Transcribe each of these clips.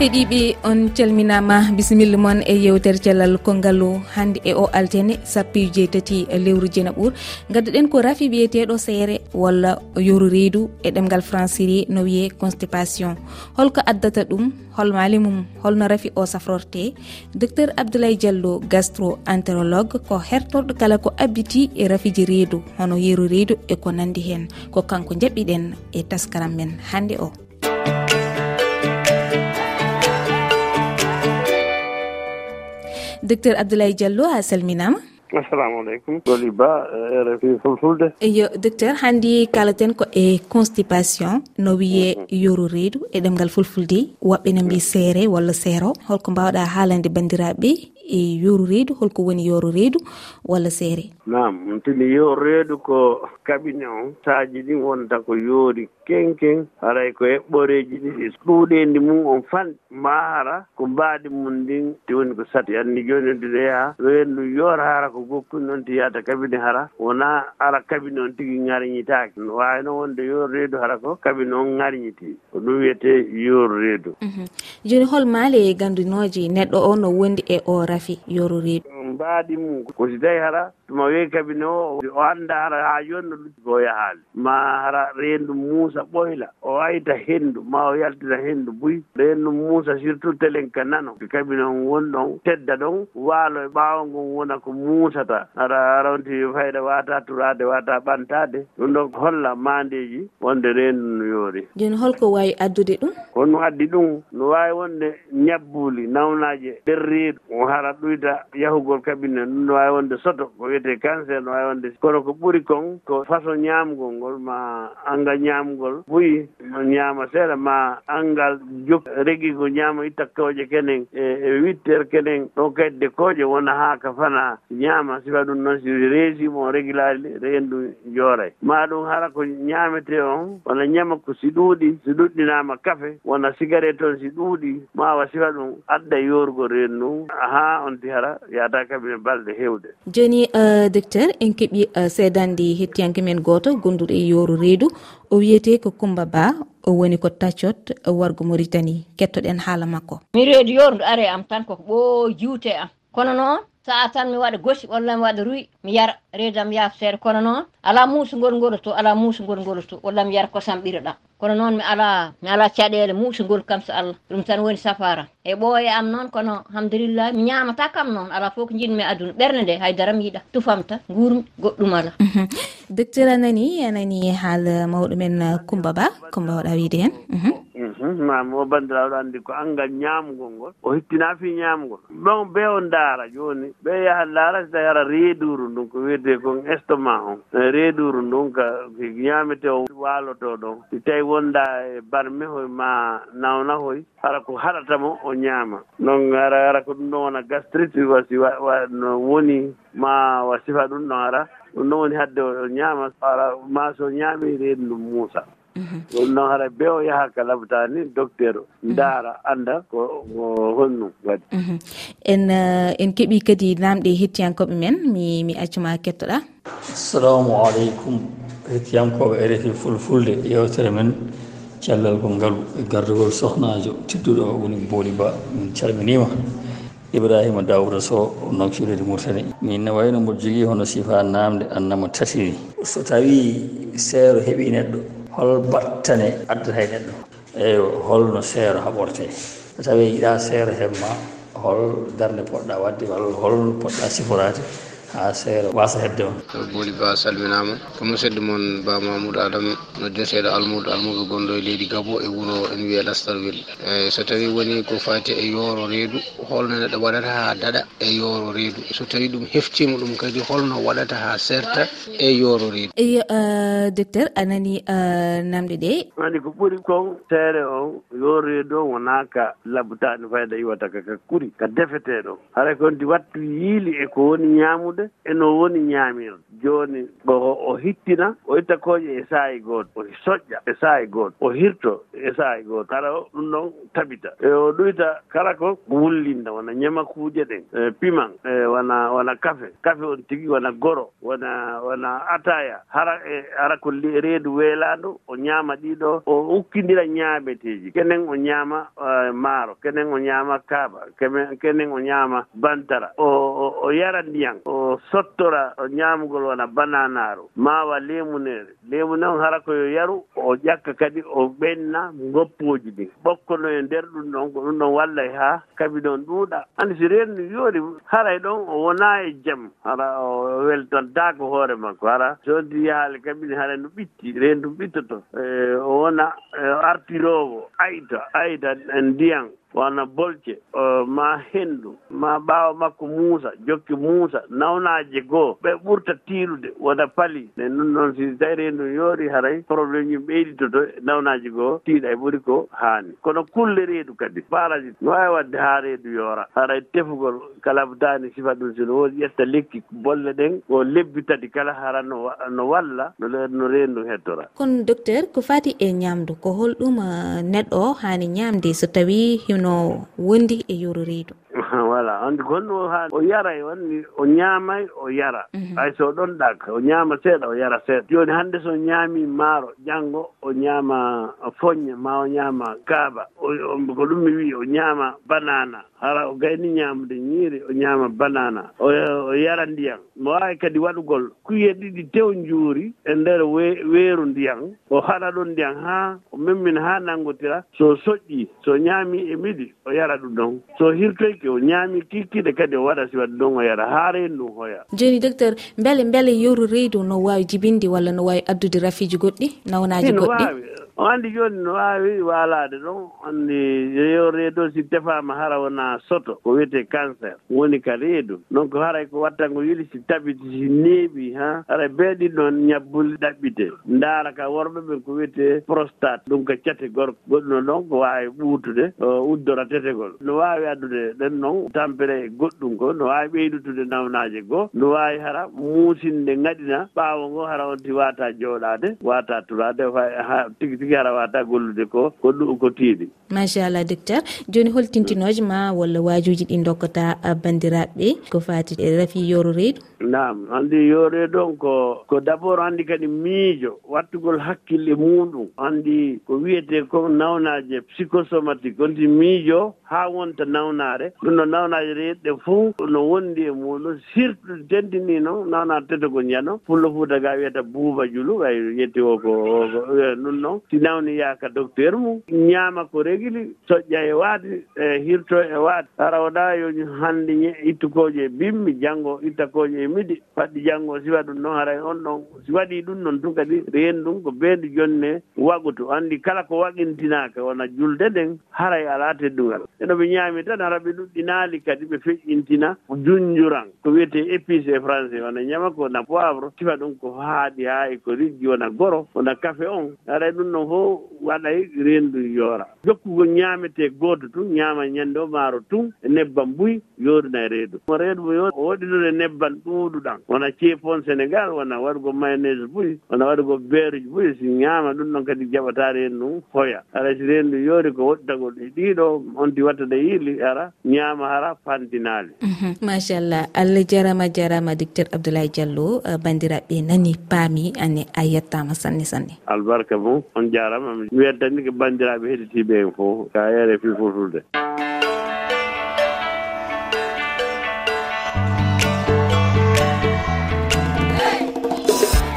heeɗiɓe on calminama bisimilla moon e yewtere cellal konngalu hande e o altene sappi e jeetati e lewru jenaɓuur gadduɗen ko rafi wiyeteɗo seere walla yoru reedu e ɗemgal franciri no wiye constipation. Holko addata ɗum holmali mum holno rafi o safrorte. Docteur abdoulaye diallo gastro entérologue ko hertorɗo kala ko abbiti e rafiji reedu hono yeru reedu e ko nandi hen ko kanko jaɓɓiɗen e taskaram men. Hande o. docteur abdoulaye diallo a salminama. Assalamu aleykum ɗoli ba eh, rfi fulfulde yo docteur hanndi kalaten ko e constipation no wiye mhm. yoru reedu e ɗemngal fulfulde woɓɓe no mbi seere walla seero holko mbawɗa haalande bandiraɓe e yoru reedu holko woni yoru reedu walla seere? Nam ɗum tigi yoru reedu ko kaɓine on saaji ɗin wonta ko yoori kenken haray ko heɓɓoreeji ɗiɗi. Ɗuuɗeendi mum on fan maara ko mbaadi mum ndin ti woni ko sati anndi jooni ndi yaha. Weendu yoora hara ko gokkun noon ti yahata kabine hara. Wonaa ara kabine on tigi ŋarñitaaki no waawino wonde yoor reedu hara ko kabine on ŋarñitii ko ɗum wiyetee yoor reedu. Mhm. Jooni hol maale e ganndunooji neɗɗo o no wondi e o rafi nafi yorureɓe mbaadi mum ko si tawi hara tuma weyi kabine o o annda hara haa joni no lutti ko yahaali. Ma hara reendu muusa ɓoyla o wayta henndu ma o yaltina henndu buy. Reendu muusa surtout telen ka nano. Kabine on woni ɗon tedda ɗon waalo e ɓaawo ngon wona ko muusata. Hara ronti fayda wata turaade wata ɓantade ɗum ɗon holla mandeji wonde reendu no yoori. Joni holko wawi addude ɗum? Kono addi ɗum no wawi wonde ñabbuuli nawnaje nder reedu o hara ɗoyta yahugol kabine ɗum no wawi wonde soto ko wiyete cancer no wawi wonde kono ko ɓuri kon ko façon ñamgol ngol ma angal ñamgol ɓuyi ñama seeɗa ma angal jok regui ko ñama itta kooƴe kenen e, e huit heure kenen kadi de kooƴe wona ha ka fana ñama sifa ɗum noon si reesimo régulari rendu jooray e. ma ɗum hara ko ñamete on wona ñama ko si ɗuuɗi si ɗuɗɗinama kafe wona cigarette on si ɗuuɗi mawa sifa ɗum adda yoorgo reendu haa on ti hara yaata kam ene balɗe hewde. Joni euh, docteur en keeɓi euh, seedande hettiyanke men goto gonduɗo e yoru reedu. O wiyete ko coumba ba o woni ko tacot wargo maritani kettoɗen haala makko. Mi reedu yorndu are am tan koko ɓo jiwte am. Kono noon sa'a tan mi waɗa gosi walla mi waɗa ruy mi yara reedam yaaf seeɗa kono noon ala muusugol ngoloto ala muusugol ngoloto walla mi yara kosam ɓiroɗam kono noon mi ala mi ala caɗele muusugol kam so allah ɗum tan woni safara. E ɓooye am noon kono hamdulillahi mi ñamata kam noon ala fof ko jinmi aduna. Ɓernde nde haydara mi yiiɗa tufamta gurmi goɗɗum ala mhm. docteur a nani anani anani haala mawɗumen coumba ba. Coumba waɗa wiide hen. Mhm. Hmm, mami o banndiraaɗo anndi ko anngal ñaamgol ngol. O hittinaa fii ñaamgol ɗon ɓe o ndaara jooni. Ɓe yaha laara so tawi ara reeduru ndun ko wiyetee kon estomac on. Eh, reeduru ndun ka ñaamete o waalotoo ɗon. Si tawi wondaa e barme hoy ma nawna hoy hara ko haɗatamo o ñaama. Donc ara ara ko ɗum ɗon wona gastrite wasi no woni ma wa sifa ɗum ɗon ara ɗum ɗon woni hadde o ñaama. Ara ma so ñaami reedu ndu muusa. Mhm. ɗum noon hara be o yaha ka labtani docteur mhm. ndaara anda ko honnum waɗi. Mhm. En eh, en keeɓi kadi namɗe hettiyankoɓe men mi mi accuma kettoɗa. Assalamu aleykum. Hettiyankoɓe e rfi fulfulde yewtere men cellal ngaalu e gardugol sohnajo tidduɗo o woni booli ba min calminima. Ibrahima dawouda sow nokcuɗede mourtani min ne wayno mboɗo jogui hono sifa namde annama tasiri so tawi seero heeɓi neɗɗo hol battane addata e neɗɗo. Eyi holno seero haɓorte. So tawi yiɗa seero hemma hol darde poɗɗa wadde walla hol poɗɗa siforade ha seeɗa wasa hedde on. Booli ba salminama ko musidɗo moon ba mamoudou adame no joseɗo almudo almuɓe gonɗo e leydi gabo e wuuro en wiye lastarville eyyi eh, so tawi woni ko fati e yooro reedu holno neɗɗo waɗata ha daɗa e yooro reedu. So tawi ɗum heftima ɗum kadi holno waɗata ha serta e yooro reedu. Eyi eh, docteur a nani eh, namde ɗe? Andi ko ɓuuri kon seere on yooro reedu o wonaka labbutani fayda iwata kaka kuri ka defeteɗo haɗa kondi wattu yiili e ko woni ñamude ñaamde eno woni ñaamirde jooni o o hittina o itta kooƴe e saahi gooto o soƴƴa e saahi gooto o hirto e saahi gooto. Kara ɗum ɗon tabita. E o ɗoyta kala ko wullinda wona ñama ñamakuuje ɗen e piman e wona wona kafe. Kafe on tigi wona goro wona wona ataya hara e hara ko reedu weelaandu o ñaama ɗiɗo o ukkindira ñaameteeji kenen o ñaama e maaro kenen o ñaama kaaba kenen o ñaama bantara. O o yara ndiyan o sottora o ñaamugol wona bananaaro maawa lemunere. Lemu on hara koyo yaru o ƴakka kadi o ɓenna goppuuji ɗin ɓokkono e nder ɗum ɗon ko ɗum ɗon walla haa kabi ɗon ɗuuɗa. Andi si renni yoori haray ɗon o wonaa e jam. Hara o weltantaako hoore makko. Hara soodi yahaali kabine hara no ɓitti rendu ɓittoto. E, o wona e, artiroowo. Ayta ayta ndiyan wana bolce ma henndu ma ɓaawa makko muusa jokki muusa nawnaaje goo ɓe ɓurta tiilude wona pali. Nden ɗum noon si tawi rendu yoori haray probléme ji ɓeyditoto nawnaaji goo tiiɗa e ɓuri ko haani. Kono kulle reedu kadi baaraji no waawi wadde haa reedu yoora. Haray tefugol kala taani sifa ɗum sino woodi ƴetta lekki bolle ɗen ko lebbi tati kala hara no no walla no no rendu hettora kono docteur ko fati e ñaamdu ko holɗum neɗɗo o haani ñaamde so tawi no wondi e yoro reedu. voilà andi gonɗo ha o yara e wanni o ñaamay o yara. Mhm. Hay so ɗon ɗak o ñaama seeɗa o yara seeɗa. Joni hannde so ñaami maaro janngo o ñaama foñña ma o ñaama kaaba ko ɗum mi wii o ñaama banana hara o gayni ñaamude ñiiri o ñaama banana o yara ndiyan mo waawi kadi waɗugol kuye ɗiɗi tew njuuri e ndeer weeru ndiyan o haɗa ɗon ndiyan haa o memmina haa nanngotira so soƴƴi so ñaami e midi o yara ɗum ɗon. So hirtoyke o ñaami mami kikkide kadi o waɗa si waɗi ɗon o yara haa en ɗum hoya. Joni docteur beele beele yeru reydu no waawi jibinde walla no waawi addude rafiji goɗɗi nawnaji goɗɗi? o anndi jooni no waawi waalaade ɗon anndi yo reedo si tefaama hara wonaa soto ko wiyetee cancer. Woni ka reedu donc haray ko watta ngo yili si tabiti si neeɓi ha? Hara beeɗi ɗoon ñabbuli ɗaɓɓite ndaara ka worɓe ɓen ko wiyetee prostate. Ɗum ko cate gorko. Goɗɗuno ɗon ko waawi ɓuutude uddora tetegol. No waawi addude ɗen noon tampere e goɗɗum ko no waawi ɓeydutude nawnaaje goo no waawi hara muusinde ŋaɗina ɓaawo ngo hara on ti waataa jooɗaade waata turaade ha tigi tigi tigi aɗa wata gollude ko ko ɗum ko tiiɗi. Machallah docteur. Joni holtintinoje ma walla wajuji ɗi dokkata bandiraɓeɓe ko fati e rafi yoro reedu nam andi yo reedu on ko ko d' abord andi kadi miijo wattugol hakkille muɗum. Andi ko wiyete ko nawnaje psychosomatique onti miijo ha wonta nawnare ɗum no nawnaje reeɗɗe fof no wondi e muɗum surtout tentini noon nawnare teto ko ñano pullo fuuta ga wiyata buuba julu way yetti o ko ɗum noon si nawniya ka docteur mum ñaama ko régli soƴƴa e waade e hirto e waade. Harawɗa yo hannde ittukooje e bimmi janngo ittakooje e midi faɗɗi janngo siwa ɗum noon haray on ɗon si waɗi ɗum noon tun kadi reen ɗum ko beendu jonne wagutu. Anndi kala ko waɗintinaaka wona julde nden haray alaa teddungal. Eno ɓe ñaami tan hara ɓe ɗuɗɗinaali kadi ɓe feƴƴintina junjuran ko wiyetee épice e français. Wona ñama ko na poivre sifa ɗum ko haaɗi haa e ko riggi wona goro wona café on. Haray ɗum noon fof waɗay rendu yoora. Jokkugo ñaamete gooto tun ñaama ñannde o maaro tun e nebban buy yooruna e reedu. Mo reedu mo yoori o waɗinude nebban ɗuuɗuɗan wona ceepon sénégal wona waɗugo mayonnaise buy wona waɗugo beeruji buy si ñaama ɗum ɗon kadi jaɓata rendu hoya ara si rendu yoori ko waɗitagol e ɗiɗo onti wattade yiili ara ñaama hara fandinaali mhm. machallah. Allah jarama jarama docteur abdoulaye diallo bandiraɓe nani paami ane a yettama sanne sanne. Albarka bon on jarama mi weddani ko bandiraɓe heɗitiɓe en foof ka e rfi fotulde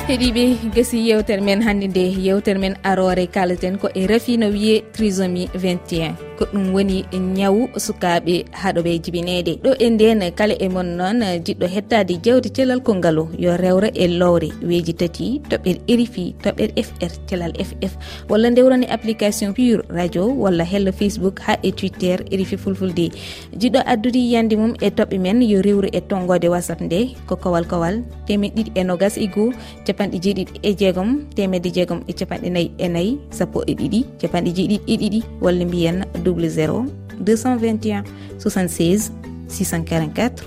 heeɗiɓe gasi yewtere men hannde nde yewtere men arore kalaten ko e rafi no wiye trisomie 21 ko ɗum woni ñawu sukaɓe haɗo ɓe jibinede. Ɗo e nden kala e mon noon jiɗɗo hettade jewte celal kongal yo rewra e lowre. Weeji tati toɓɓere erifi toɓɓere fr celal ff walla ndewrani application pure radio walla hello facebook ha e twitter erifi fulfulde. Jiɗɗo addude yiyande mum e toɓɓe men yo rewru e tongode whatsapp nde ko kowal kowal temed ɗiɗi e nogas e goho capanɗe jeeɗiɗi e jeegom temedde jeegom e capanɗe nayyi e nayyi sappo e ɗiɗi capanɗe jeeɗiɗi e ɗiɗi walla mbiyen 00 221 76 644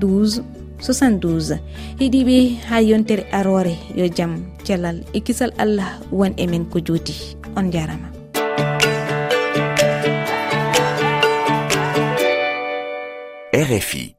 12 72 heeɗiɓe ha yontere arore yo jaam cellal e kisal allah won e men ko jooti on jarama. Rfi